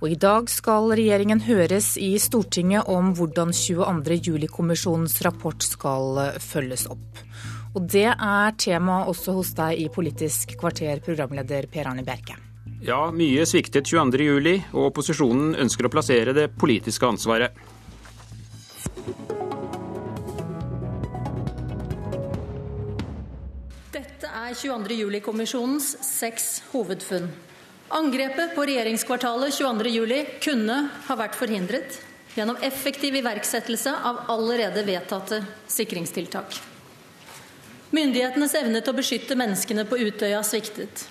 Og i dag skal regjeringen høres i Stortinget om hvordan 22. juli-kommisjonens rapport skal følges opp. Og det er tema også hos deg i Politisk kvarter, programleder Per Arne Bjerke. Ja, mye sviktet 22.07, og opposisjonen ønsker å plassere det politiske ansvaret. Dette er 22. juli-kommisjonens seks hovedfunn. Angrepet på regjeringskvartalet 22.07 kunne ha vært forhindret gjennom effektiv iverksettelse av allerede vedtatte sikringstiltak. Myndighetenes evne til å beskytte menneskene på Utøya sviktet.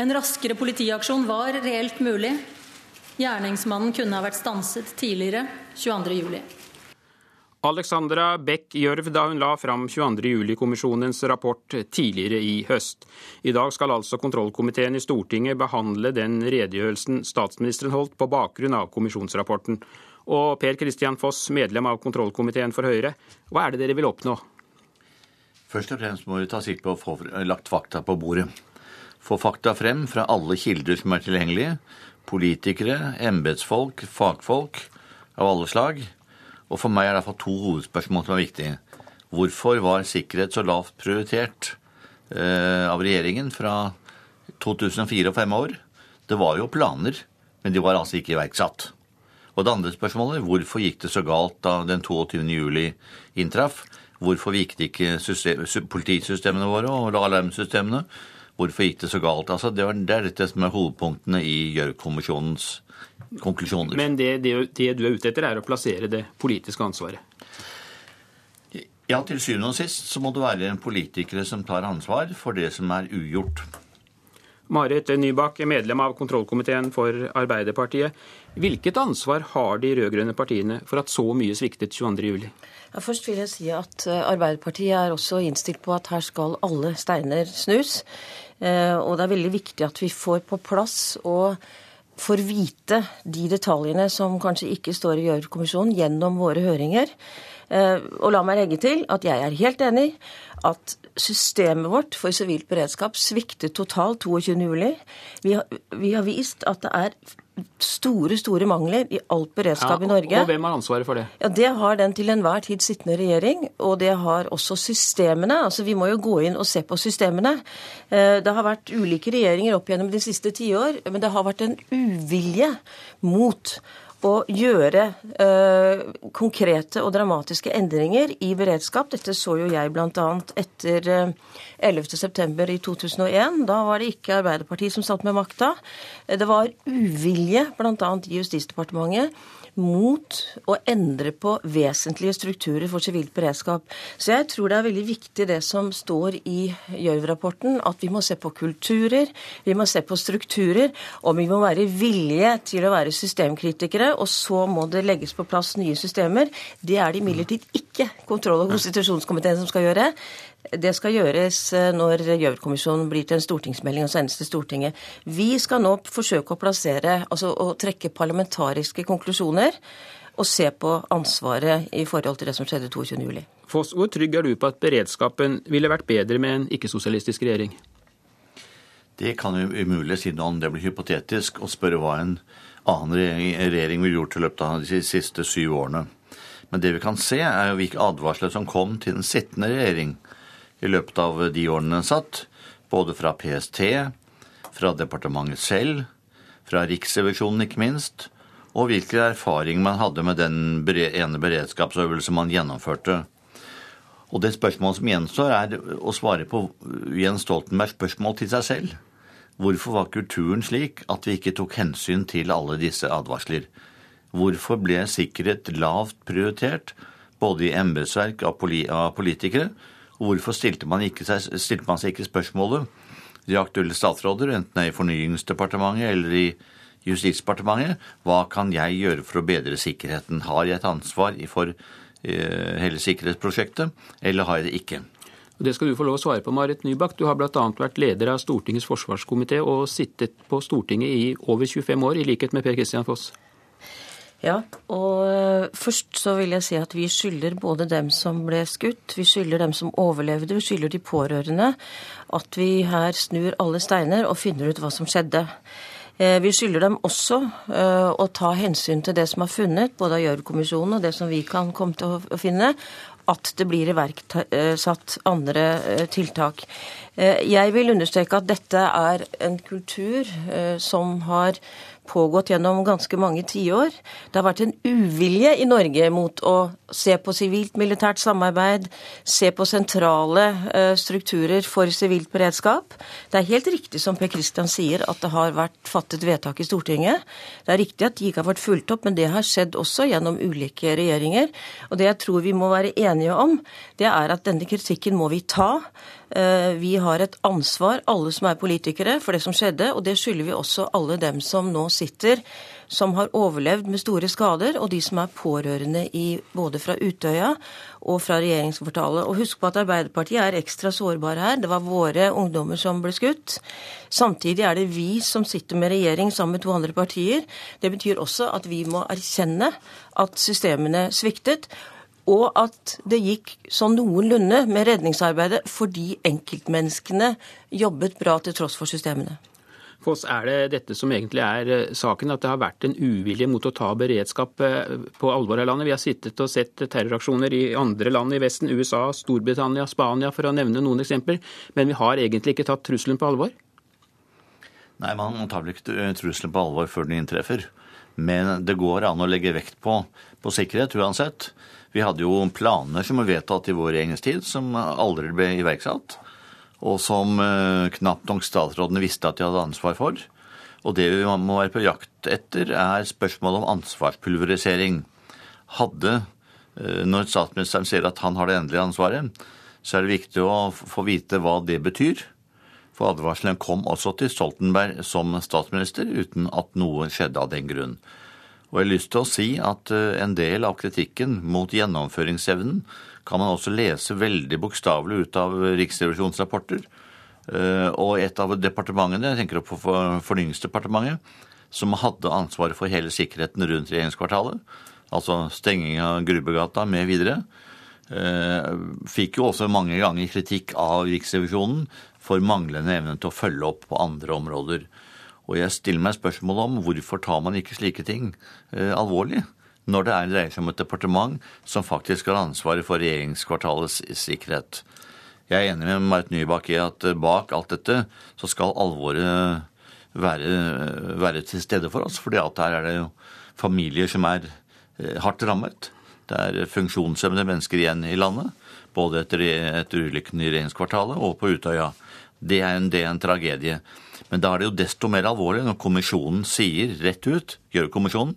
En raskere politiaksjon var reelt mulig. Gjerningsmannen kunne ha vært stanset tidligere 22.07. Alexandra Beck Gjørv da hun la fram 22.07-kommisjonens rapport tidligere i høst. I dag skal altså kontrollkomiteen i Stortinget behandle den redegjørelsen statsministeren holdt på bakgrunn av kommisjonsrapporten. Og Per Kristian Foss, medlem av kontrollkomiteen for Høyre, hva er det dere vil oppnå? Først og fremst må vi ta sikte på å få lagt fakta på bordet. Få fakta frem fra alle kilder som er tilgjengelige. Politikere, embetsfolk, fagfolk av alle slag og for meg er det iallfall to hovedspørsmål som er viktige. Hvorfor var sikkerhet så lavt prioritert eh, av regjeringen fra 2004 og år? Det var jo planer, men de var altså ikke iverksatt. Og det andre spørsmålet, hvorfor gikk det så galt da den 22. juli inntraff? Hvorfor gikk det ikke system, politisystemene våre og alarmsystemene? Hvorfor gikk det så galt? Altså, det er dette som er hovedpunktene i Gjørv-kommisjonens konklusjoner. Men det, det, det, du er ute etter, er å plassere det politiske ansvaret? Ja, til syvende og sist så må det være en politiker som tar ansvar for det som er ugjort. Marit Nybakk, medlem av kontrollkomiteen for Arbeiderpartiet. Hvilket ansvar har de rød-grønne partiene for at så mye sviktet 22.07? Ja, først vil jeg si at eh, Arbeiderpartiet er også innstilt på at her skal alle steiner snus. Eh, og det er veldig viktig at vi får på plass og får vite de detaljene som kanskje ikke står i Gjørv-kommisjonen, gjennom våre høringer. Eh, og la meg legge til at jeg er helt enig at systemet vårt for sivilt beredskap sviktet totalt 22.07. Vi, vi har vist at det er store store mangler i alt beredskap ja, i Norge. Og Hvem har ansvaret for det? Ja, Det har den til enhver tid sittende regjering. Og det har også systemene. Altså Vi må jo gå inn og se på systemene. Eh, det har vært ulike regjeringer opp gjennom de siste tiår, men det har vært en uvilje mot å gjøre eh, konkrete og dramatiske endringer i beredskap. Dette så jo jeg bl.a. etter eh, 11.9. i 2001. Da var det ikke Arbeiderpartiet som satt med makta. Det var uvilje bl.a. i Justisdepartementet mot å endre på vesentlige strukturer for sivilt beredskap. Så jeg tror det er veldig viktig det som står i Gjørv-rapporten, at vi må se på kulturer, vi må se på strukturer, og vi må være villige til å være systemkritikere, og så må det legges på plass nye systemer. Det er det imidlertid ikke kontroll- og konstitusjonskomiteen som skal gjøre. Det skal gjøres eh, når Gjørv-kommisjonen blir til en stortingsmelding og sendes til Stortinget. Vi skal nå forsøke å plassere, altså å trekke parlamentariske konklusjoner og se på ansvaret i forhold til det som skjedde 22.07. Foss, hvor trygg er du på at beredskapen ville vært bedre med en ikke-sosialistisk regjering? Det kan jo umulig si noe om det blir hypotetisk å spørre hva en annen regjering ville gjort i løpet av de siste syv årene. Men det vi kan se, er jo hvilke advarsler som kom til den sittende regjering i løpet av de årene den satt, både fra PST, fra departementet selv, fra Riksrevisjonen ikke minst, og hvilke erfaringer man hadde med den ene beredskapsøvelsen man gjennomførte. Og det spørsmålet som gjenstår, er å svare på Jens Stoltenbergs spørsmål til seg selv. Hvorfor var kulturen slik at vi ikke tok hensyn til alle disse advarsler? Hvorfor ble sikkerhet lavt prioritert, både i embetsverk av politikere Hvorfor stilte man, ikke, stilte man seg ikke spørsmålet, de aktuelle statsråder, enten det er i Fornyingsdepartementet eller i Justisdepartementet, hva kan jeg gjøre for å bedre sikkerheten? Har jeg et ansvar for eh, hele sikkerhetsprosjektet, eller har jeg det ikke? Det skal du få lov å svare på, Marit Nybakk. Du har bl.a. vært leder av Stortingets forsvarskomité og sittet på Stortinget i over 25 år, i likhet med Per Kristian Foss. Ja, og eh, først så vil jeg si at vi skylder både dem som ble skutt, vi skylder dem som overlevde, vi skylder de pårørende at vi her snur alle steiner og finner ut hva som skjedde. Eh, vi skylder dem også eh, å ta hensyn til det som er funnet, både av Gjørv-kommisjonen og det som vi kan komme til å finne, at det blir iverksatt andre tiltak. Jeg vil understreke at dette er en kultur som har pågått gjennom ganske mange tiår. Det har vært en uvilje i Norge mot å se på sivilt-militært samarbeid, se på sentrale eh, strukturer for sivilt beredskap. Det er helt riktig som Per Kristian sier, at det har vært fattet vedtak i Stortinget. Det er riktig at de ikke har vært fulgt opp, men det har skjedd også gjennom ulike regjeringer. Og det jeg tror vi må være enige om, det er at denne kritikken må vi ta. Eh, vi har et ansvar, alle som er politikere, for det som skjedde. Og det skylder vi også alle dem som nå sitter, som har overlevd med store skader, og de som er pårørende i, både fra Utøya og fra regjeringskvartalet. Og husk på at Arbeiderpartiet er ekstra sårbare her. Det var våre ungdommer som ble skutt. Samtidig er det vi som sitter med regjering sammen med to andre partier. Det betyr også at vi må erkjenne at systemene sviktet og at det gikk sånn noenlunde med redningsarbeidet fordi enkeltmenneskene jobbet bra til tross for systemene. Foss, er det dette som egentlig er eh, saken, at det har vært en uvilje mot å ta beredskap eh, på alvor av landet? Vi har sittet og sett terroraksjoner i andre land i Vesten, USA, Storbritannia, Spania, for å nevne noen eksempler. Men vi har egentlig ikke tatt trusselen på alvor? Nei, man tar vel ikke trusselen på alvor før den inntreffer. Men det går an å legge vekt på, på sikkerhet uansett. Vi hadde jo planer som var vedtatt i vår regjeringstid, som aldri ble iverksatt. Og som eh, knapt nok statsrådene visste at de hadde ansvar for. Og det vi må være på jakt etter, er spørsmålet om ansvarspulverisering. Hadde, eh, når statsministeren sier at han har det endelige ansvaret, så er det viktig å få vite hva det betyr. For advarselen kom også til Stoltenberg som statsminister, uten at noe skjedde av den grunn. Og jeg har lyst til å si at eh, en del av kritikken mot gjennomføringsevnen kan man også lese veldig bokstavelig ut av riksrevisjonsrapporter. Eh, og et av departementene, jeg tenker på Fornyingsdepartementet, som hadde ansvaret for hele sikkerheten rundt regjeringskvartalet, altså stenging av Grubbegata med videre, eh, fikk jo også mange ganger kritikk av Riksrevisjonen for manglende evne til å følge opp på andre områder. Og jeg stiller meg spørsmålet om hvorfor tar man ikke slike ting eh, alvorlig? Når det er dreier seg om et departement som faktisk har ansvaret for regjeringskvartalets sikkerhet. Jeg er enig med Marit Nybakk i at eh, bak alt dette så skal alvoret være, være til stede for oss. fordi at her er det jo familier som er eh, hardt rammet. Det er funksjonshemmede mennesker igjen i landet. Både etter, etter ulykken i regjeringskvartalet og på Utøya. Det er en, det er en tragedie. Men da er det jo desto mer alvorlig når kommisjonen sier rett ut, Gjørv-kommisjonen,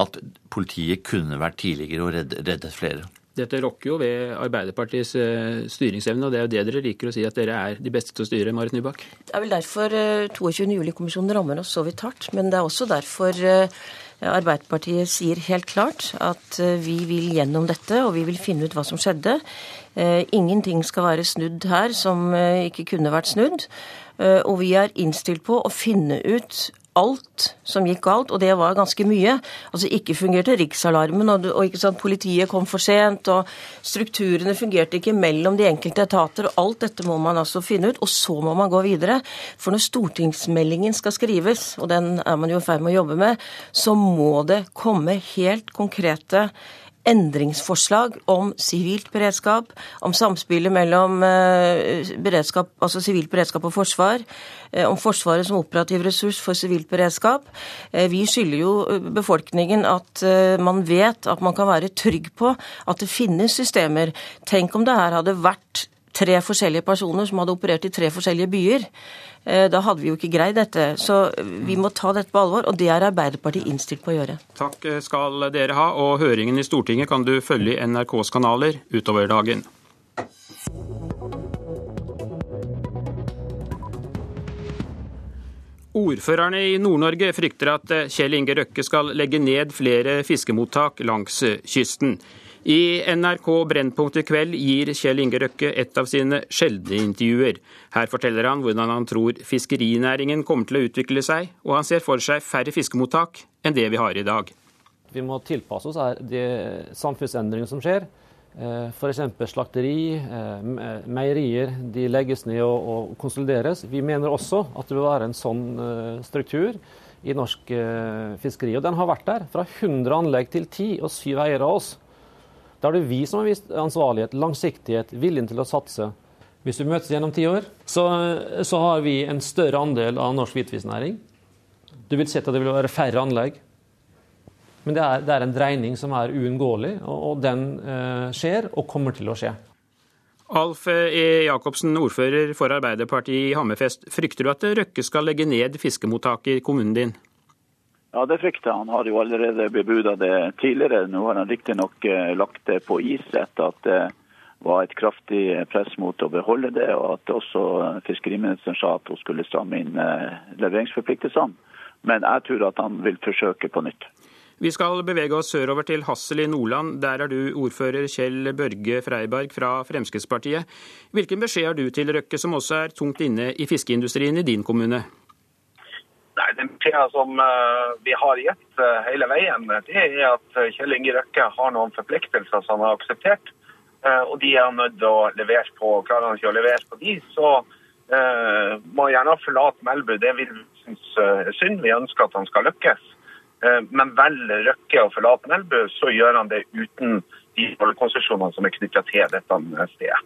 at politiet kunne vært tidligere og reddet, reddet flere. Dette rokker jo ved Arbeiderpartiets eh, styringsevne, og det er jo det dere liker å si, at dere er de beste til å styre, Marit Nybakk? Det er vel derfor 22. Eh, juli-kommisjonen rammer oss så vidt hardt. Men det er også derfor eh, Arbeiderpartiet sier helt klart at vi vil gjennom dette, og vi vil finne ut hva som skjedde. Ingenting skal være snudd her som ikke kunne vært snudd. Eh, og vi er innstilt på å finne ut alt som gikk galt, og det var ganske mye. Altså Ikke fungerte riksalarmen, og, og sant, politiet kom for sent, og strukturene fungerte ikke mellom de enkelte etater. og Alt dette må man altså finne ut, og så må man gå videre. For når stortingsmeldingen skal skrives, og den er man jo i ferd med å jobbe med, så må det komme helt konkrete endringsforslag om sivilt beredskap, om samspillet mellom eh, beredskap, altså sivilt beredskap og forsvar, eh, om Forsvaret som operativ ressurs for sivilt beredskap. Eh, vi skylder jo befolkningen at man vet at man kan være trygg på at det finnes systemer. Tenk om det her hadde vært tre forskjellige personer som hadde operert i tre forskjellige byer. Eh, da hadde vi jo ikke greid dette. Så vi må ta dette på alvor, og det er Arbeiderpartiet innstilt på å gjøre. Takk skal dere ha, og høringen i Stortinget kan du følge i NRKs kanaler utover dagen. Ordførerne i Nord-Norge frykter at Kjell Inge Røkke skal legge ned flere fiskemottak langs kysten. I NRK Brennpunkt i kveld gir Kjell Inge Røkke et av sine sjeldne intervjuer. Her forteller han hvordan han tror fiskerinæringen kommer til å utvikle seg, og han ser for seg færre fiskemottak enn det vi har i dag. Vi må tilpasse oss de samfunnsendringene som skjer. Eh, F.eks. slakteri, eh, meierier de legges ned og konsolideres. Vi mener også at det vil være en sånn eh, struktur i norsk fiskeri. Og den har vært der, fra 100 anlegg til 10 og 7 eiere av oss. Da er det vi som har vist ansvarlighet, langsiktighet, viljen til å satse. Hvis vi møtes gjennom ti år, så, så, har vi en større andel av norsk hvitfisknæring. Du vil se at det vil være færre anlegg. Men det er, det er en dreining som er uunngåelig, og, og den eh, skjer og kommer til å skje. Alf E. Jacobsen, ordfører for Arbeiderpartiet i Hammerfest. Frykter du at Røkke skal legge ned fiskemottaket i kommunen din? Ja, det frykter han. har jo allerede bebuda det tidligere. Nå har han riktignok eh, lagt det på is etter at det var et kraftig press mot å beholde det, og at også fiskeriministeren sa at hun skulle stramme inn eh, leveringsforpliktelsene. Men jeg tror at han vil forsøke på nytt. Vi skal bevege oss sørover til Hassel i Nordland. Der er du ordfører Kjell Børge Freiberg fra Fremskrittspartiet. Hvilken beskjed har du til Røkke, som også er tungt inne i fiskeindustrien i din kommune? Nei, Den beskjeden som uh, vi har gitt uh, hele veien, det er at Kjell Inge Røkke har noen forpliktelser som han har akseptert. Og de er han nødt til å levere på. Klarer han ikke å levere på de, så må han gjerne forlate Melbu. Det vil vi synes er synd. Vi ønsker at han skal lykkes. Eh, men velger Røkke å forlate Melbu, så gjør han det uten de konsesjonene som er knytta til dette stedet.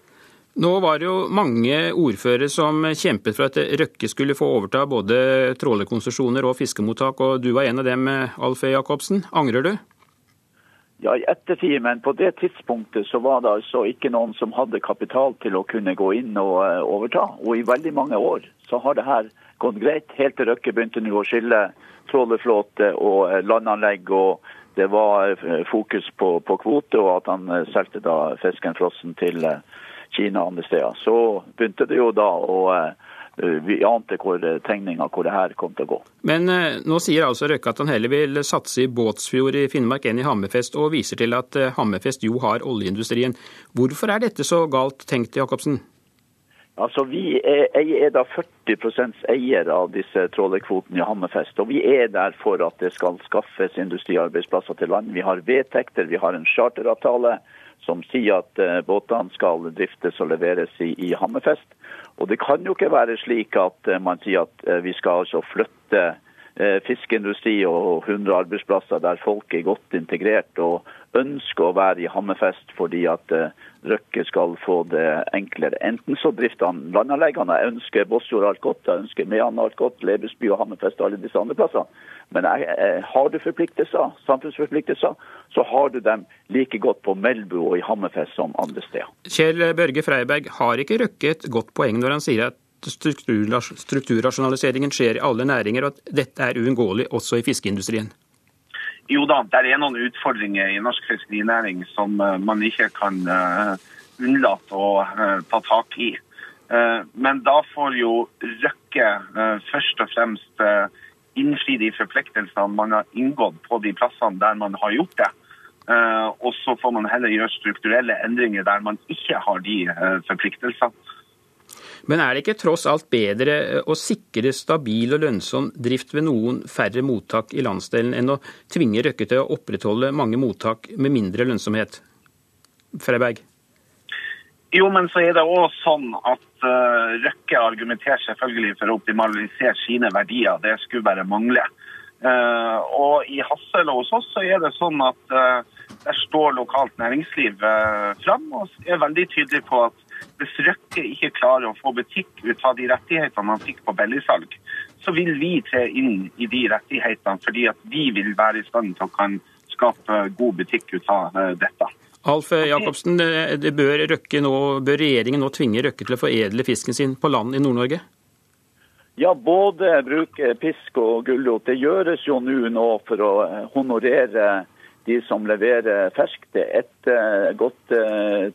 Nå var det jo mange ordførere som kjempet for at Røkke skulle få overta både trålerkonsesjoner og fiskemottak, og du var en av dem, Alf E. Jacobsen. Angrer du? Ja, i ettertid, men på det tidspunktet så var det altså ikke noen som hadde kapital til å kunne gå inn og eh, overta. Og i veldig mange år så har det her gått greit, helt til Røkke begynte nå å skille trålerflåte og eh, landanlegg. og Det var eh, fokus på, på kvote, og at han solgte da fisken frossen til Kina og andre steder. Så begynte det jo da å vi ante hvor tegninga hvor det her kom til å gå. Men nå sier altså Røkke at han heller vil satse i Båtsfjord i Finnmark enn i Hammerfest, og viser til at Hammerfest jo har oljeindustrien. Hvorfor er dette så galt tenkt, Jacobsen? Altså, Vi er, er da 40% eier av disse trålerkvotene i Hammerfest. Og vi er der for at det skal skaffes industriarbeidsplasser til land. Vi har vedtekter, vi har en charteravtale som sier at uh, båtene skal driftes og leveres i, i, Hammerfest. Og det kan jo ikke være slik at uh, man sier at uh, vi skal altså flytte fiskeindustri og 100 arbeidsplasser der folk er godt integrert og ønsker å være i Hammerfest fordi at Røkke skal få det enklere. Enten så drifter han landanleggene. Jeg ønsker Båtsfjord alt godt, jeg ønsker Mehamn alt godt, Lebesby og Hammerfest og alle disse andre plassene. Men jeg, har du forpliktelser, samfunnsforpliktelser, så har du dem like godt på Melbu og i Hammerfest som andre steder. Kjell Børge Freiberg, har ikke Røkke et godt poeng når han sier at strukturrasjonaliseringen skjer i alle næringer, og at dette er uunngåelig også i fiskeindustrien? Jo da, det er noen utfordringer i norsk fiskerinæring som uh, man ikke kan uh, unnlate å uh, ta tak i. Men da får jo Røkke først og fremst innfri de forpliktelsene man har inngått på de plassene der man har gjort det. Og så får man heller gjøre strukturelle endringer der man ikke har de forpliktelsene. Men er det ikke tross alt bedre eh, å sikre stabil og lønnsom drift ved noen færre mottak i landsdelen, enn å tvinge Røkke til å opprettholde mange mottak med mindre lønnsomhet? Freiberg? Jo, men så er det òg sånn at uh, Røkke argumenterer selvfølgelig for å optimalisere sine verdier. Det skulle bare mangle. Uh, og i Hassel og hos oss så er det sånn at uh, der står lokalt næringsliv fram og er veldig tydelig på at hvis Røkke ikke klarer å få butikk ut av de rettighetene han fikk på billigsalg, så vil vi tre inn i de rettighetene fordi at vi vil være i stand til å kan skape god butikk ut av eh, dette. Alf Jacobsen, det bør, nå, bør regjeringen nå tvinge Røkke til å foredle fisken sin på land i Nord-Norge? Ja, både bruke pisk og gulrot. Det gjøres jo nå nå for å eh, honorere de som leverer fersk. Det er et godt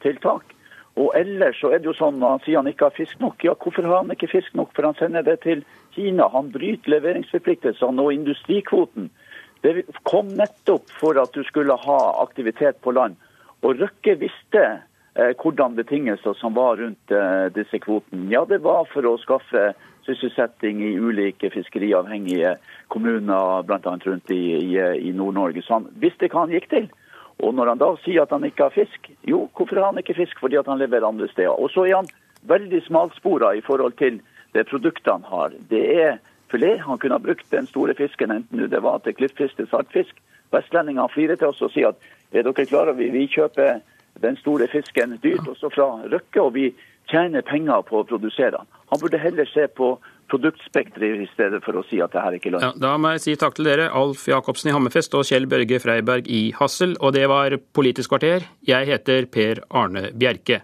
tiltak. Og ellers så er det jo sånn når han sier han ikke har fisk nok. Ja, hvorfor har han ikke fisk nok? For han sender det til Kina. Han bryter leveringsforpliktelsene og industrikvoten. Det kom nettopp for at du skulle ha aktivitet på land. Og Røkke visste eh, hvordan betingelser som var rundt eh, disse kvotene. Ja, det var for å skaffe sysselsetting i ulike fiskeriavhengige kommuner, bl.a. rundt i, i, i Nord-Norge. Så han visste hva han gikk til. Og når han da sier at han ikke har fisk, jo, hvorfor har han ikke fisk? Fordi at han lever andre steder. Og så er han veldig smalspora i forhold til det produktet han har. Det er filet. Han kunne ha brukt den store fisken, enten det var til klippfisk til saltfisk. Vestlendingene flirer til oss og sier at er dere klare, vi, vi kjøper den store fisken dyrt også fra Røkke, og vi tjener penger på å produsere den. Han burde heller se på produktspekteret i stedet for å si at det her ikke lønner. Ja, da må jeg si takk til dere, Alf Jacobsen i Hammerfest og Kjell Børge Freiberg i Hassel. Og det var Politisk kvarter. Jeg heter Per Arne Bjerke.